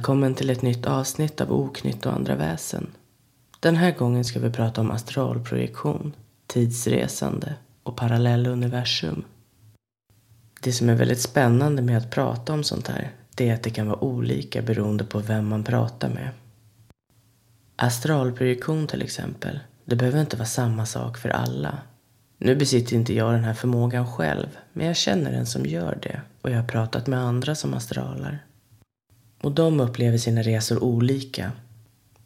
Välkommen till ett nytt avsnitt av Oknytt och andra väsen. Den här gången ska vi prata om astralprojektion, tidsresande och parallelluniversum. Det som är väldigt spännande med att prata om sånt här, det är att det kan vara olika beroende på vem man pratar med. Astralprojektion till exempel, det behöver inte vara samma sak för alla. Nu besitter inte jag den här förmågan själv, men jag känner en som gör det och jag har pratat med andra som astralar. Och de upplever sina resor olika.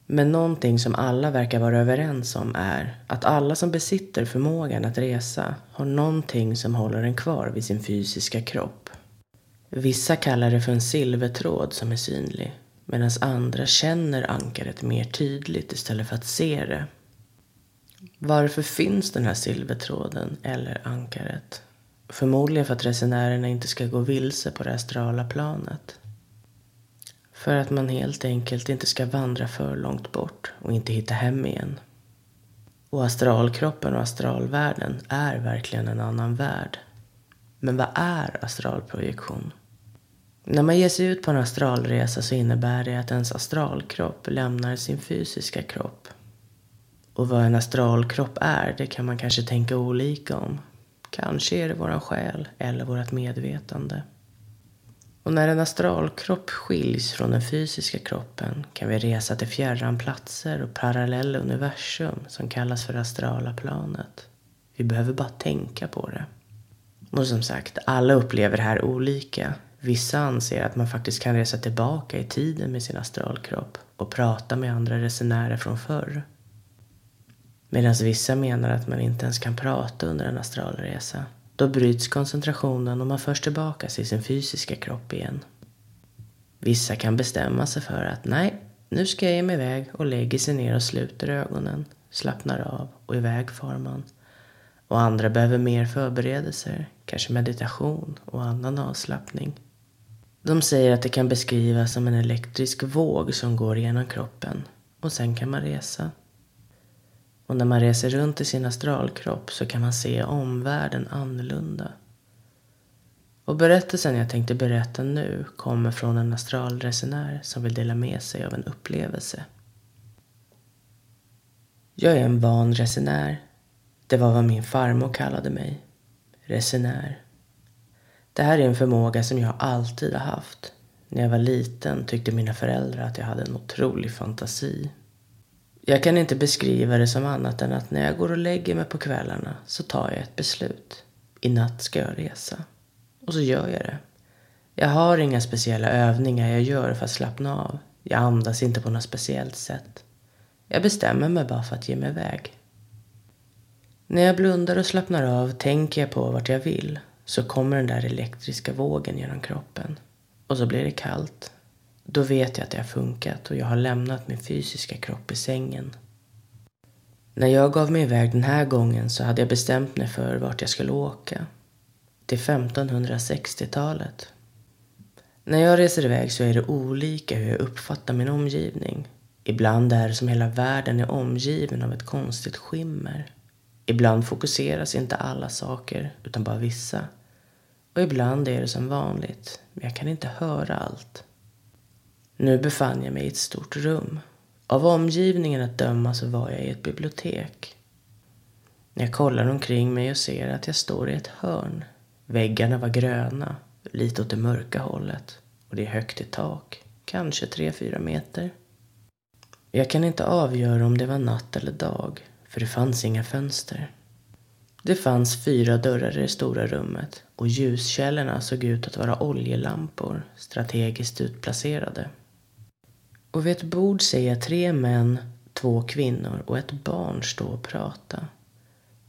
Men någonting som alla verkar vara överens om är att alla som besitter förmågan att resa har någonting som håller en kvar vid sin fysiska kropp. Vissa kallar det för en silvertråd som är synlig medan andra känner ankaret mer tydligt istället för att se det. Varför finns den här silvertråden eller ankaret? Förmodligen för att resenärerna inte ska gå vilse på det astrala planet. För att man helt enkelt inte ska vandra för långt bort och inte hitta hem igen. Och astralkroppen och astralvärlden är verkligen en annan värld. Men vad är astralprojektion? När man ger sig ut på en astralresa så innebär det att ens astralkropp lämnar sin fysiska kropp. Och vad en astralkropp är, det kan man kanske tänka olika om. Kanske är det våran själ eller vårt medvetande. Och när en astralkropp skiljs från den fysiska kroppen kan vi resa till fjärran platser och parallella universum som kallas för astrala planet. Vi behöver bara tänka på det. Och som sagt, alla upplever det här olika. Vissa anser att man faktiskt kan resa tillbaka i tiden med sin astralkropp och prata med andra resenärer från förr. Medan vissa menar att man inte ens kan prata under en astralresa då bryts koncentrationen och man förs tillbaka till sin fysiska kropp igen. Vissa kan bestämma sig för att nej, nu ska jag ge mig iväg och lägger sig ner och sluter ögonen, slappnar av och iväg far man. Och andra behöver mer förberedelser, kanske meditation och annan avslappning. De säger att det kan beskrivas som en elektrisk våg som går genom kroppen och sen kan man resa. Och när man reser runt i sin astralkropp så kan man se omvärlden annorlunda. Och berättelsen jag tänkte berätta nu kommer från en astralresenär som vill dela med sig av en upplevelse. Jag är en van resenär. Det var vad min farmor kallade mig. Resenär. Det här är en förmåga som jag alltid har haft. När jag var liten tyckte mina föräldrar att jag hade en otrolig fantasi jag kan inte beskriva det som annat än att när jag går och lägger mig på kvällarna så tar jag ett beslut. I natt ska jag resa. Och så gör jag det. Jag har inga speciella övningar jag gör för att slappna av. Jag andas inte på något speciellt sätt. Jag bestämmer mig bara för att ge mig iväg. När jag blundar och slappnar av tänker jag på vart jag vill så kommer den där elektriska vågen genom kroppen. Och så blir det kallt då vet jag att det har funkat och jag har lämnat min fysiska kropp i sängen. När jag gav mig iväg den här gången så hade jag bestämt mig för vart jag skulle åka. Till 1560-talet. När jag reser iväg så är det olika hur jag uppfattar min omgivning. Ibland är det som hela världen är omgiven av ett konstigt skimmer. Ibland fokuseras inte alla saker, utan bara vissa. Och ibland är det som vanligt, men jag kan inte höra allt. Nu befann jag mig i ett stort rum. Av omgivningen att döma så var jag i ett bibliotek. Jag kollar omkring mig och ser att jag står i ett hörn. Väggarna var gröna, lite åt det mörka hållet. Och det är högt i tak, kanske 3-4 meter. Jag kan inte avgöra om det var natt eller dag, för det fanns inga fönster. Det fanns fyra dörrar i det stora rummet och ljuskällorna såg ut att vara oljelampor strategiskt utplacerade. Och vid ett bord ser jag tre män, två kvinnor och ett barn stå och prata.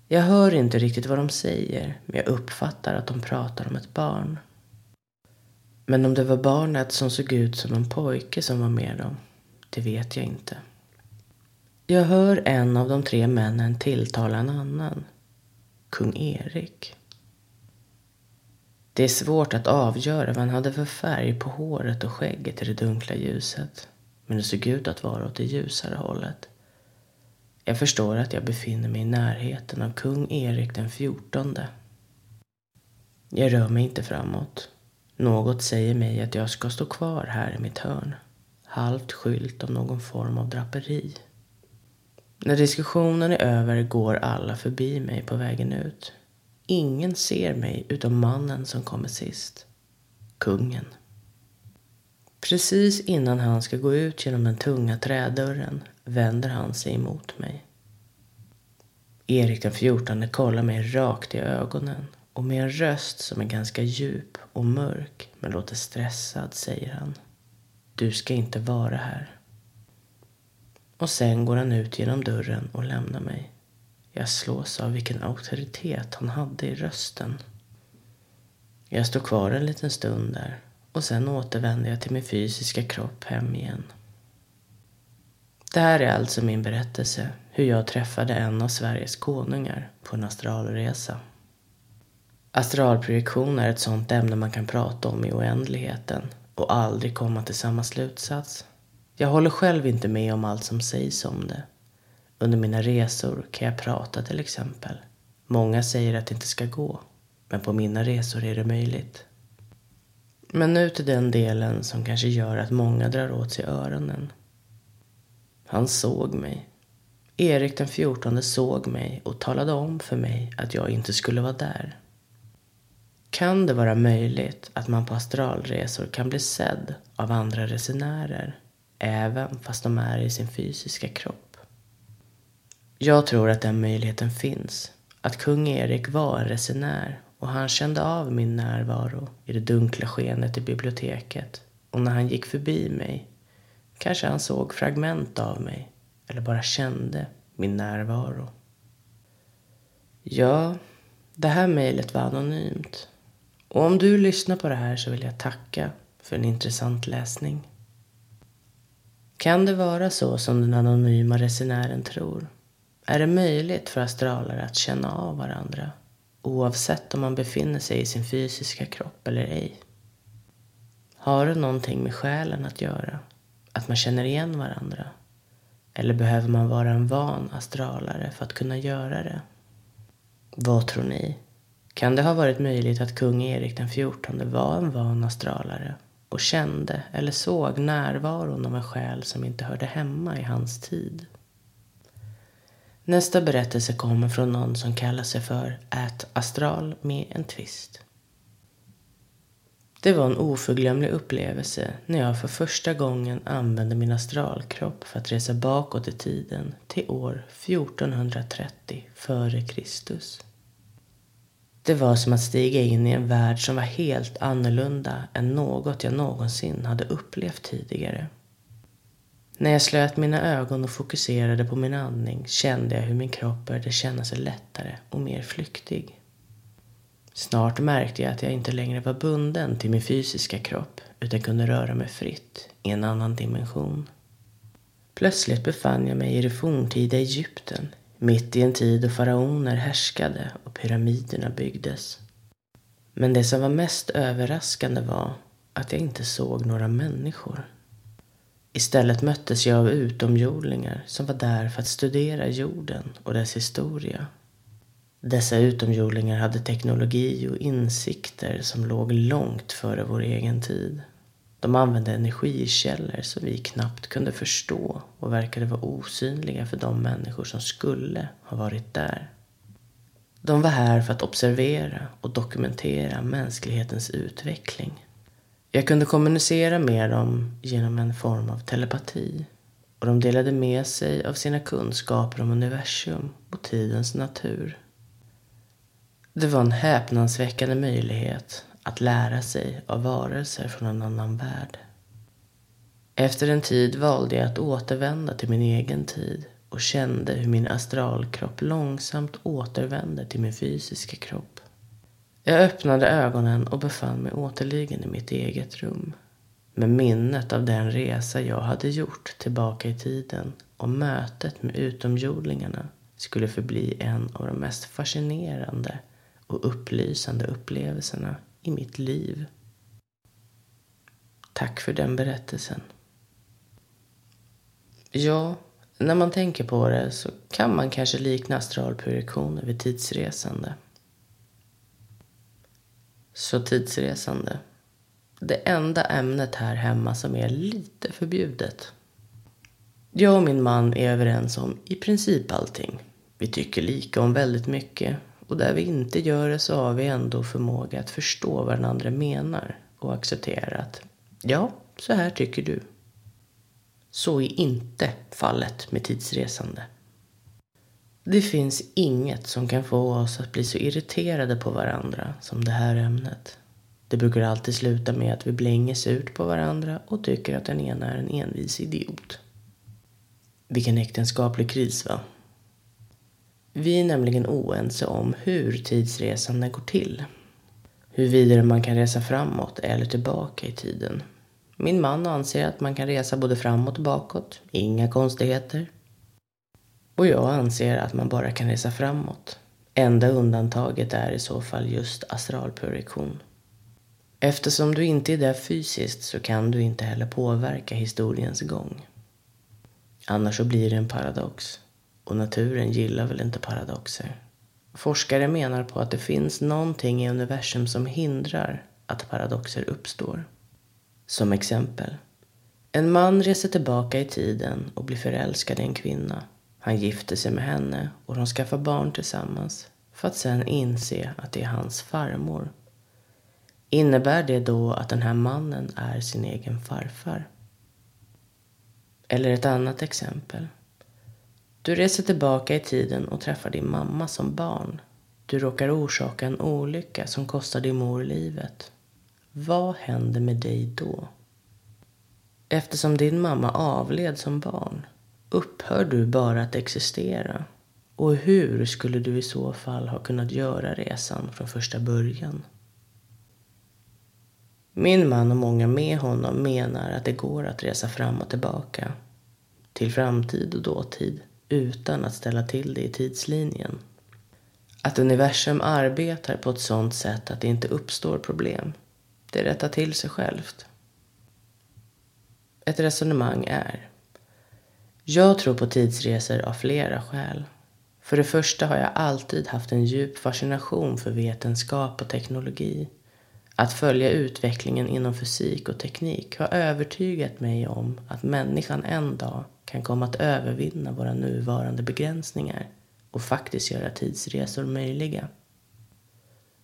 Jag hör inte riktigt vad de säger, men jag uppfattar att de pratar om ett barn. Men om det var barnet som såg ut som en pojke som var med dem, det vet jag inte. Jag hör en av de tre männen tilltala en annan. Kung Erik. Det är svårt att avgöra vad han hade för färg på håret och skägget i det dunkla ljuset men det såg ut att vara åt det ljusare hållet. Jag förstår att jag befinner mig i närheten av kung Erik den fjortonde. Jag rör mig inte framåt. Något säger mig att jag ska stå kvar här i mitt hörn. halvt skylt av någon form av draperi. När diskussionen är över går alla förbi mig på vägen ut. Ingen ser mig utom mannen som kommer sist. Kungen. Precis innan han ska gå ut genom den tunga trädörren vänder han sig emot mig. Erik den fjortonde kollar mig rakt i ögonen och med en röst som är ganska djup och mörk men låter stressad säger han. Du ska inte vara här. Och sen går han ut genom dörren och lämnar mig. Jag slås av vilken auktoritet han hade i rösten. Jag står kvar en liten stund där och sen återvänder jag till min fysiska kropp hem igen. Det här är alltså min berättelse hur jag träffade en av Sveriges konungar på en astralresa. Astralprojektion är ett sånt ämne man kan prata om i oändligheten och aldrig komma till samma slutsats. Jag håller själv inte med om allt som sägs om det. Under mina resor kan jag prata till exempel. Många säger att det inte ska gå, men på mina resor är det möjligt. Men nu till den delen som kanske gör att många drar åt sig öronen. Han såg mig. Erik den fjortonde såg mig och talade om för mig att jag inte skulle vara där. Kan det vara möjligt att man på astralresor kan bli sedd av andra resenärer även fast de är i sin fysiska kropp? Jag tror att den möjligheten finns. Att kung Erik var en resenär och han kände av min närvaro i det dunkla skenet i biblioteket. Och när han gick förbi mig kanske han såg fragment av mig eller bara kände min närvaro. Ja, det här mejlet var anonymt. Och om du lyssnar på det här så vill jag tacka för en intressant läsning. Kan det vara så som den anonyma resenären tror? Är det möjligt för astralare att känna av varandra oavsett om man befinner sig i sin fysiska kropp eller ej? Har det någonting med själen att göra? Att man känner igen varandra? Eller behöver man vara en van astralare för att kunna göra det? Vad tror ni? Kan det ha varit möjligt att kung Erik den XIV var en van astralare och kände eller såg närvaron av en själ som inte hörde hemma i hans tid? Nästa berättelse kommer från någon som kallar sig för Ät Astral med en twist. Det var en oförglömlig upplevelse när jag för första gången använde min astralkropp för att resa bakåt i tiden till år 1430 f.Kr. Det var som att stiga in i en värld som var helt annorlunda än något jag någonsin hade upplevt tidigare. När jag slöt mina ögon och fokuserade på min andning kände jag hur min kropp började känna sig lättare och mer flyktig. Snart märkte jag att jag inte längre var bunden till min fysiska kropp utan kunde röra mig fritt i en annan dimension. Plötsligt befann jag mig i det forntida Egypten mitt i en tid då faraoner härskade och pyramiderna byggdes. Men det som var mest överraskande var att jag inte såg några människor. Istället möttes jag av utomjordingar som var där för att studera jorden och dess historia. Dessa utomjordingar hade teknologi och insikter som låg långt före vår egen tid. De använde energikällor som vi knappt kunde förstå och verkade vara osynliga för de människor som skulle ha varit där. De var här för att observera och dokumentera mänsklighetens utveckling. Jag kunde kommunicera med dem genom en form av telepati och de delade med sig av sina kunskaper om universum och tidens natur. Det var en häpnadsväckande möjlighet att lära sig av varelser från en annan värld. Efter en tid valde jag att återvända till min egen tid och kände hur min astralkropp långsamt återvände till min fysiska kropp. Jag öppnade ögonen och befann mig återligen i mitt eget rum. Med minnet av den resa jag hade gjort tillbaka i tiden och mötet med utomjordingarna skulle förbli en av de mest fascinerande och upplysande upplevelserna i mitt liv. Tack för den berättelsen. Ja, när man tänker på det så kan man kanske likna astralprojektioner vid tidsresande. Så tidsresande. det enda ämnet här hemma som är lite förbjudet. Jag och min man är överens om i princip allting. Vi tycker lika om väldigt mycket och där vi inte gör det så har vi ändå förmåga att förstå vad den andra menar och acceptera att ja, så här tycker du. Så är inte fallet med tidsresande. Det finns inget som kan få oss att bli så irriterade på varandra som det här ämnet. Det brukar alltid sluta med att vi blänger surt på varandra och tycker att den ena är en envis idiot. Vilken äktenskaplig kris va? Vi är nämligen oense om hur tidsresande går till. Huruvida man kan resa framåt eller tillbaka i tiden. Min man anser att man kan resa både framåt och bakåt, inga konstigheter. Och jag anser att man bara kan resa framåt. Enda undantaget är i så fall just astralprojektion. Eftersom du inte är där fysiskt så kan du inte heller påverka historiens gång. Annars så blir det en paradox. Och naturen gillar väl inte paradoxer. Forskare menar på att det finns någonting i universum som hindrar att paradoxer uppstår. Som exempel. En man reser tillbaka i tiden och blir förälskad i en kvinna. Han gifter sig med henne och de skaffar barn tillsammans för att sen inse att det är hans farmor. Innebär det då att den här mannen är sin egen farfar? Eller ett annat exempel. Du reser tillbaka i tiden och träffar din mamma som barn. Du råkar orsaka en olycka som kostar din mor livet. Vad händer med dig då? Eftersom din mamma avled som barn upphör du bara att existera. Och hur skulle du i så fall ha kunnat göra resan från första början? Min man och många med honom menar att det går att resa fram och tillbaka till framtid och dåtid utan att ställa till det i tidslinjen. Att universum arbetar på ett sådant sätt att det inte uppstår problem. Det rättar till sig självt. Ett resonemang är jag tror på tidsresor av flera skäl. För det första har jag alltid haft en djup fascination för vetenskap och teknologi. Att följa utvecklingen inom fysik och teknik har övertygat mig om att människan en dag kan komma att övervinna våra nuvarande begränsningar och faktiskt göra tidsresor möjliga.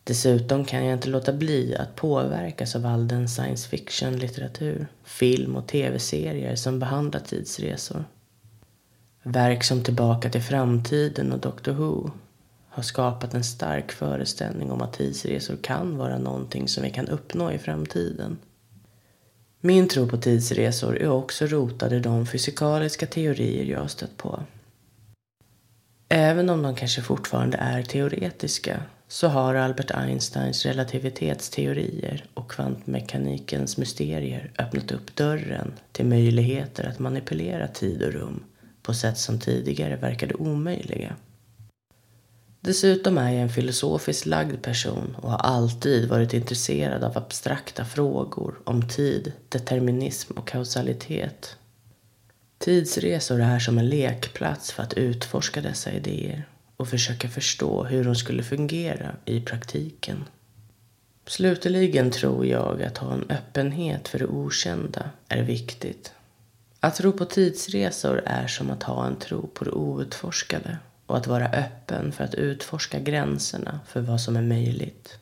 Dessutom kan jag inte låta bli att påverkas av all den science fiction-litteratur, film och tv-serier som behandlar tidsresor. Verk som Tillbaka till framtiden och Doctor Who har skapat en stark föreställning om att tidsresor kan vara någonting som vi kan uppnå i framtiden. Min tro på tidsresor är också rotad i de fysikaliska teorier jag har stött på. Även om de kanske fortfarande är teoretiska så har Albert Einsteins relativitetsteorier och kvantmekanikens mysterier öppnat upp dörren till möjligheter att manipulera tid och rum på sätt som tidigare verkade omöjliga. Dessutom är jag en filosofiskt lagd person och har alltid varit intresserad av abstrakta frågor om tid, determinism och kausalitet. Tidsresor är som en lekplats för att utforska dessa idéer och försöka förstå hur de skulle fungera i praktiken. Slutligen tror jag att ha en öppenhet för det okända är viktigt. Att tro på tidsresor är som att ha en tro på det outforskade och att vara öppen för att utforska gränserna för vad som är möjligt.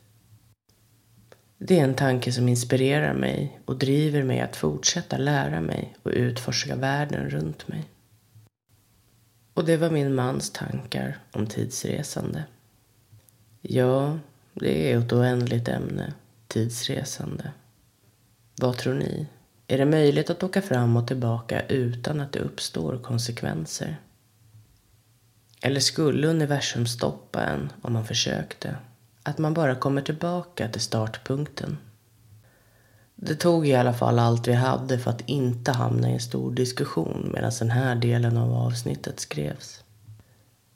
Det är en tanke som inspirerar mig och driver mig att fortsätta lära mig och utforska världen runt mig. Och det var min mans tankar om tidsresande. Ja, det är ett oändligt ämne, tidsresande. Vad tror ni? Är det möjligt att åka fram och tillbaka utan att det uppstår konsekvenser? Eller skulle universum stoppa en om man försökte? Att man bara kommer tillbaka till startpunkten. Det tog i alla fall allt vi hade för att inte hamna i en stor diskussion medan den här delen av avsnittet skrevs.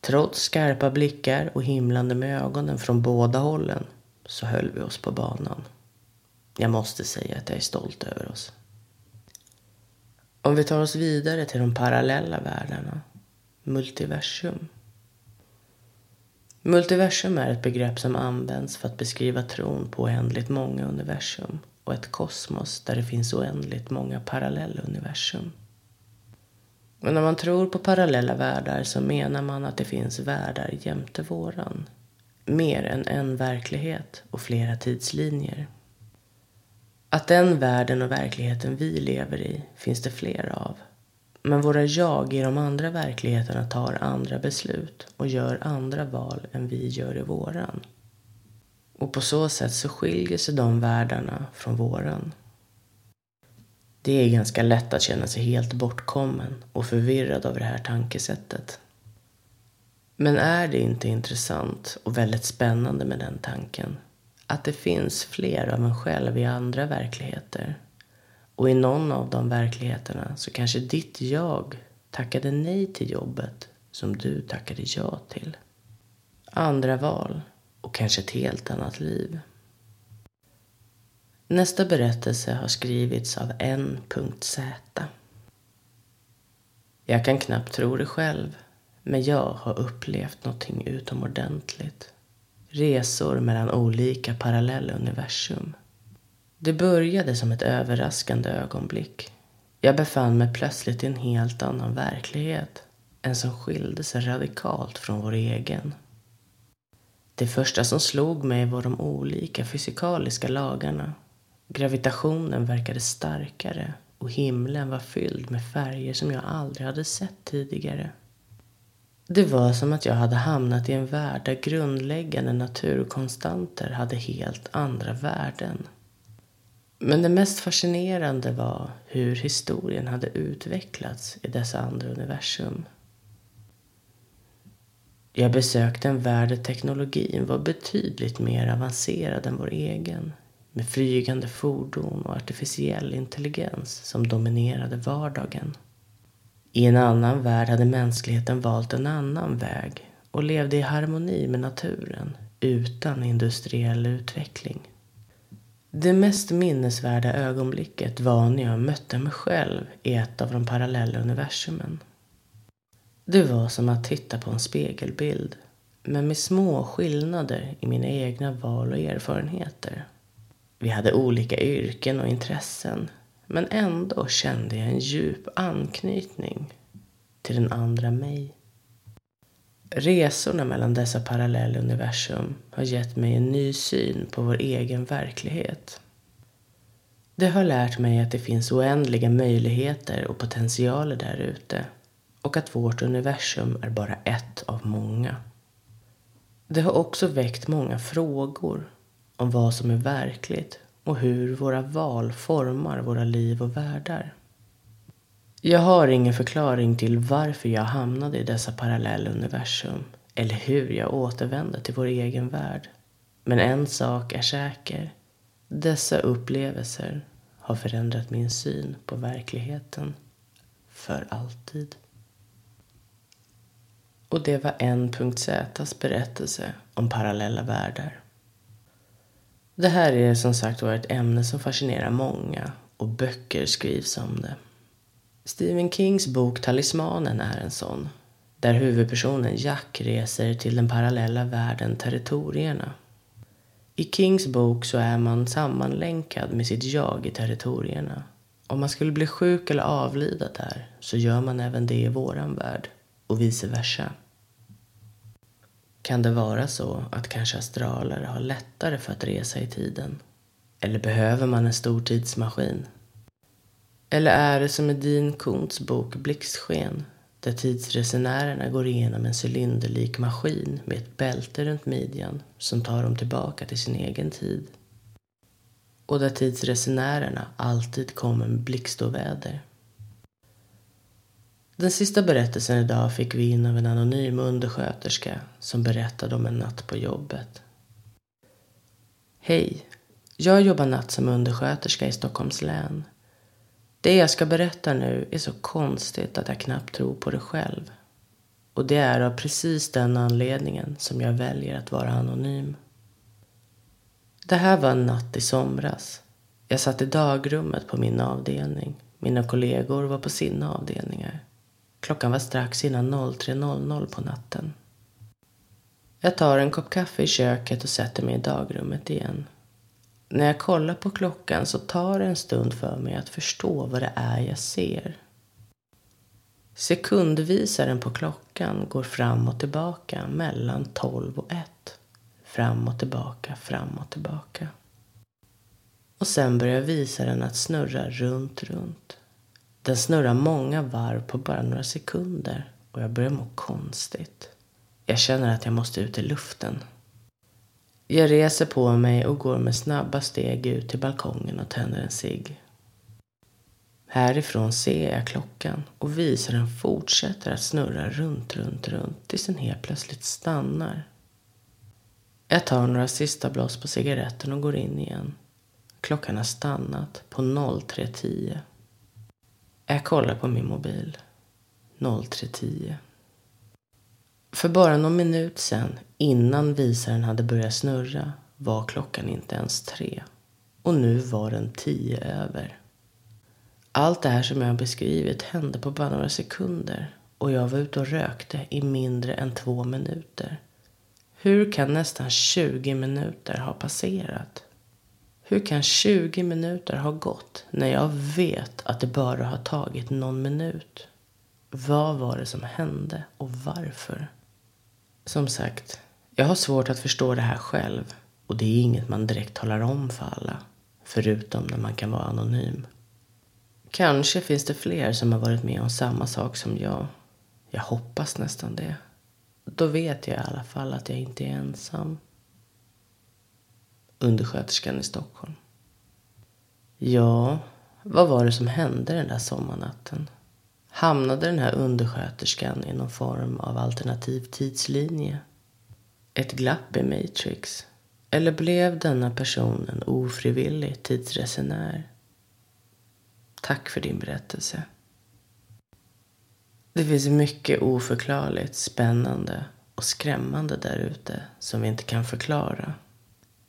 Trots skarpa blickar och himlande med ögonen från båda hållen så höll vi oss på banan. Jag måste säga att jag är stolt över oss. Om vi tar oss vidare till de parallella världarna multiversum. Multiversum är ett begrepp som används för att beskriva tron på oändligt många universum och ett kosmos där det finns oändligt många parallella universum. Men när man tror på parallella världar så menar man att det finns världar jämte våran. Mer än en verklighet och flera tidslinjer. Att den världen och verkligheten vi lever i finns det flera av. Men våra jag i de andra verkligheterna tar andra beslut och gör andra val än vi gör i våran. Och på så sätt så skiljer sig de världarna från våran. Det är ganska lätt att känna sig helt bortkommen och förvirrad av det här tankesättet. Men är det inte intressant och väldigt spännande med den tanken? Att det finns fler av en själv i andra verkligheter. Och i någon av de verkligheterna så kanske ditt jag tackade nej till jobbet som du tackade ja till. Andra val och kanske ett helt annat liv. Nästa berättelse har skrivits av N.Z. Jag kan knappt tro det själv, men jag har upplevt någonting utomordentligt. Resor mellan olika parallella universum. Det började som ett överraskande ögonblick. Jag befann mig plötsligt i en helt annan verklighet. En som skilde sig radikalt från vår egen. Det första som slog mig var de olika fysikaliska lagarna. Gravitationen verkade starkare och himlen var fylld med färger som jag aldrig hade sett tidigare. Det var som att jag hade hamnat i en värld där grundläggande naturkonstanter hade helt andra värden. Men det mest fascinerande var hur historien hade utvecklats i dessa andra universum. Jag besökte en värld där teknologin var betydligt mer avancerad än vår egen. Med flygande fordon och artificiell intelligens som dominerade vardagen. I en annan värld hade mänskligheten valt en annan väg och levde i harmoni med naturen utan industriell utveckling. Det mest minnesvärda ögonblicket var när jag mötte mig själv i ett av de parallella universumen. Det var som att titta på en spegelbild, men med små skillnader i mina egna val och erfarenheter. Vi hade olika yrken och intressen, men ändå kände jag en djup anknytning till den andra mig. Resorna mellan dessa parallella universum har gett mig en ny syn på vår egen verklighet. Det har lärt mig att det finns oändliga möjligheter och potentialer där ute och att vårt universum är bara ett av många. Det har också väckt många frågor om vad som är verkligt och hur våra val formar våra liv och världar. Jag har ingen förklaring till varför jag hamnade i dessa parallella universum eller hur jag återvände till vår egen värld. Men en sak är säker. Dessa upplevelser har förändrat min syn på verkligheten för alltid. Och det var N.Z's berättelse om parallella världar. Det här är som sagt var ett ämne som fascinerar många och böcker skrivs om det. Stephen Kings bok Talismanen är en sån. Där huvudpersonen Jack reser till den parallella världen Territorierna. I Kings bok så är man sammanlänkad med sitt jag i territorierna. Om man skulle bli sjuk eller avlida där så gör man även det i våran värld och vice versa. Kan det vara så att kanske astraler har lättare för att resa i tiden? Eller behöver man en stor tidsmaskin? Eller är det som i Dean Koontz bok Blixtsken där tidsresenärerna går igenom en cylinderlik maskin med ett bälte runt midjan som tar dem tillbaka till sin egen tid? Och där tidsresenärerna alltid kommer med blixtoväder. Den sista berättelsen idag fick vi in av en anonym undersköterska som berättade om en natt på jobbet. Hej, jag jobbar natt som undersköterska i Stockholms län. Det jag ska berätta nu är så konstigt att jag knappt tror på det själv. Och det är av precis den anledningen som jag väljer att vara anonym. Det här var en natt i somras. Jag satt i dagrummet på min avdelning. Mina kollegor var på sina avdelningar. Klockan var strax innan 03.00 på natten. Jag tar en kopp kaffe i köket och sätter mig i dagrummet igen. När jag kollar på klockan så tar det en stund för mig att förstå vad det är jag ser. Sekundvisaren på klockan går fram och tillbaka mellan 12 och 1. Fram och tillbaka, fram och tillbaka. Och sen börjar visaren att snurra runt, runt. Den snurrar många varv på bara några sekunder och jag börjar må konstigt. Jag känner att jag måste ut i luften. Jag reser på mig och går med snabba steg ut till balkongen och tänder en cigg. Härifrån ser jag klockan och visaren fortsätter att snurra runt, runt, runt tills den helt plötsligt stannar. Jag tar några sista blås på cigaretten och går in igen. Klockan har stannat på 03.10. Jag kollar på min mobil. 03.10. För bara någon minut sen, innan visaren hade börjat snurra, var klockan inte ens tre. Och nu var den tio över. Allt det här som jag har beskrivit hände på bara några sekunder och jag var ute och rökte i mindre än två minuter. Hur kan nästan 20 minuter ha passerat? Hur kan 20 minuter ha gått när jag vet att det bara har tagit någon minut? Vad var det som hände och varför? Som sagt, jag har svårt att förstå det här själv och det är inget man direkt talar om för alla, förutom när man kan vara anonym. Kanske finns det fler som har varit med om samma sak som jag. Jag hoppas nästan det. Då vet jag i alla fall att jag inte är ensam. Undersköterskan i Stockholm. Ja, vad var det som hände den där sommarnatten? Hamnade den här undersköterskan i någon form av alternativ tidslinje? Ett glapp i Matrix? Eller blev denna person en ofrivillig tidsresenär? Tack för din berättelse. Det finns mycket oförklarligt, spännande och skrämmande där ute som vi inte kan förklara.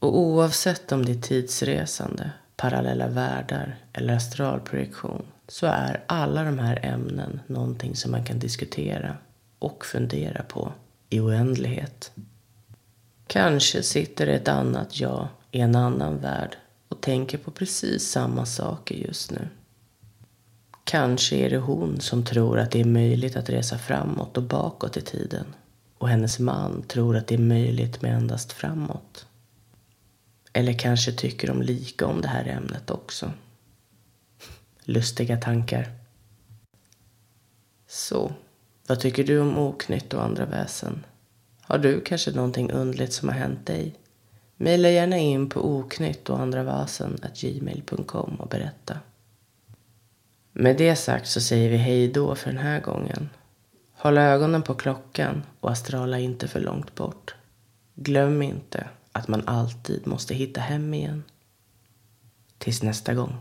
Och oavsett om det är tidsresande, parallella världar eller astralprojektion så är alla de här ämnen någonting som man kan diskutera och fundera på i oändlighet. Kanske sitter ett annat jag i en annan värld och tänker på precis samma saker just nu. Kanske är det hon som tror att det är möjligt att resa framåt och bakåt i tiden. Och hennes man tror att det är möjligt med endast framåt. Eller kanske tycker de lika om det här ämnet också. Lustiga tankar. Så, vad tycker du om oknytt och andra väsen? Har du kanske någonting undligt som har hänt dig? Maila gärna in på oknytt och andra gmail.com och berätta. Med det sagt så säger vi hej då för den här gången. Håll ögonen på klockan och astrala inte för långt bort. Glöm inte att man alltid måste hitta hem igen. Tills nästa gång.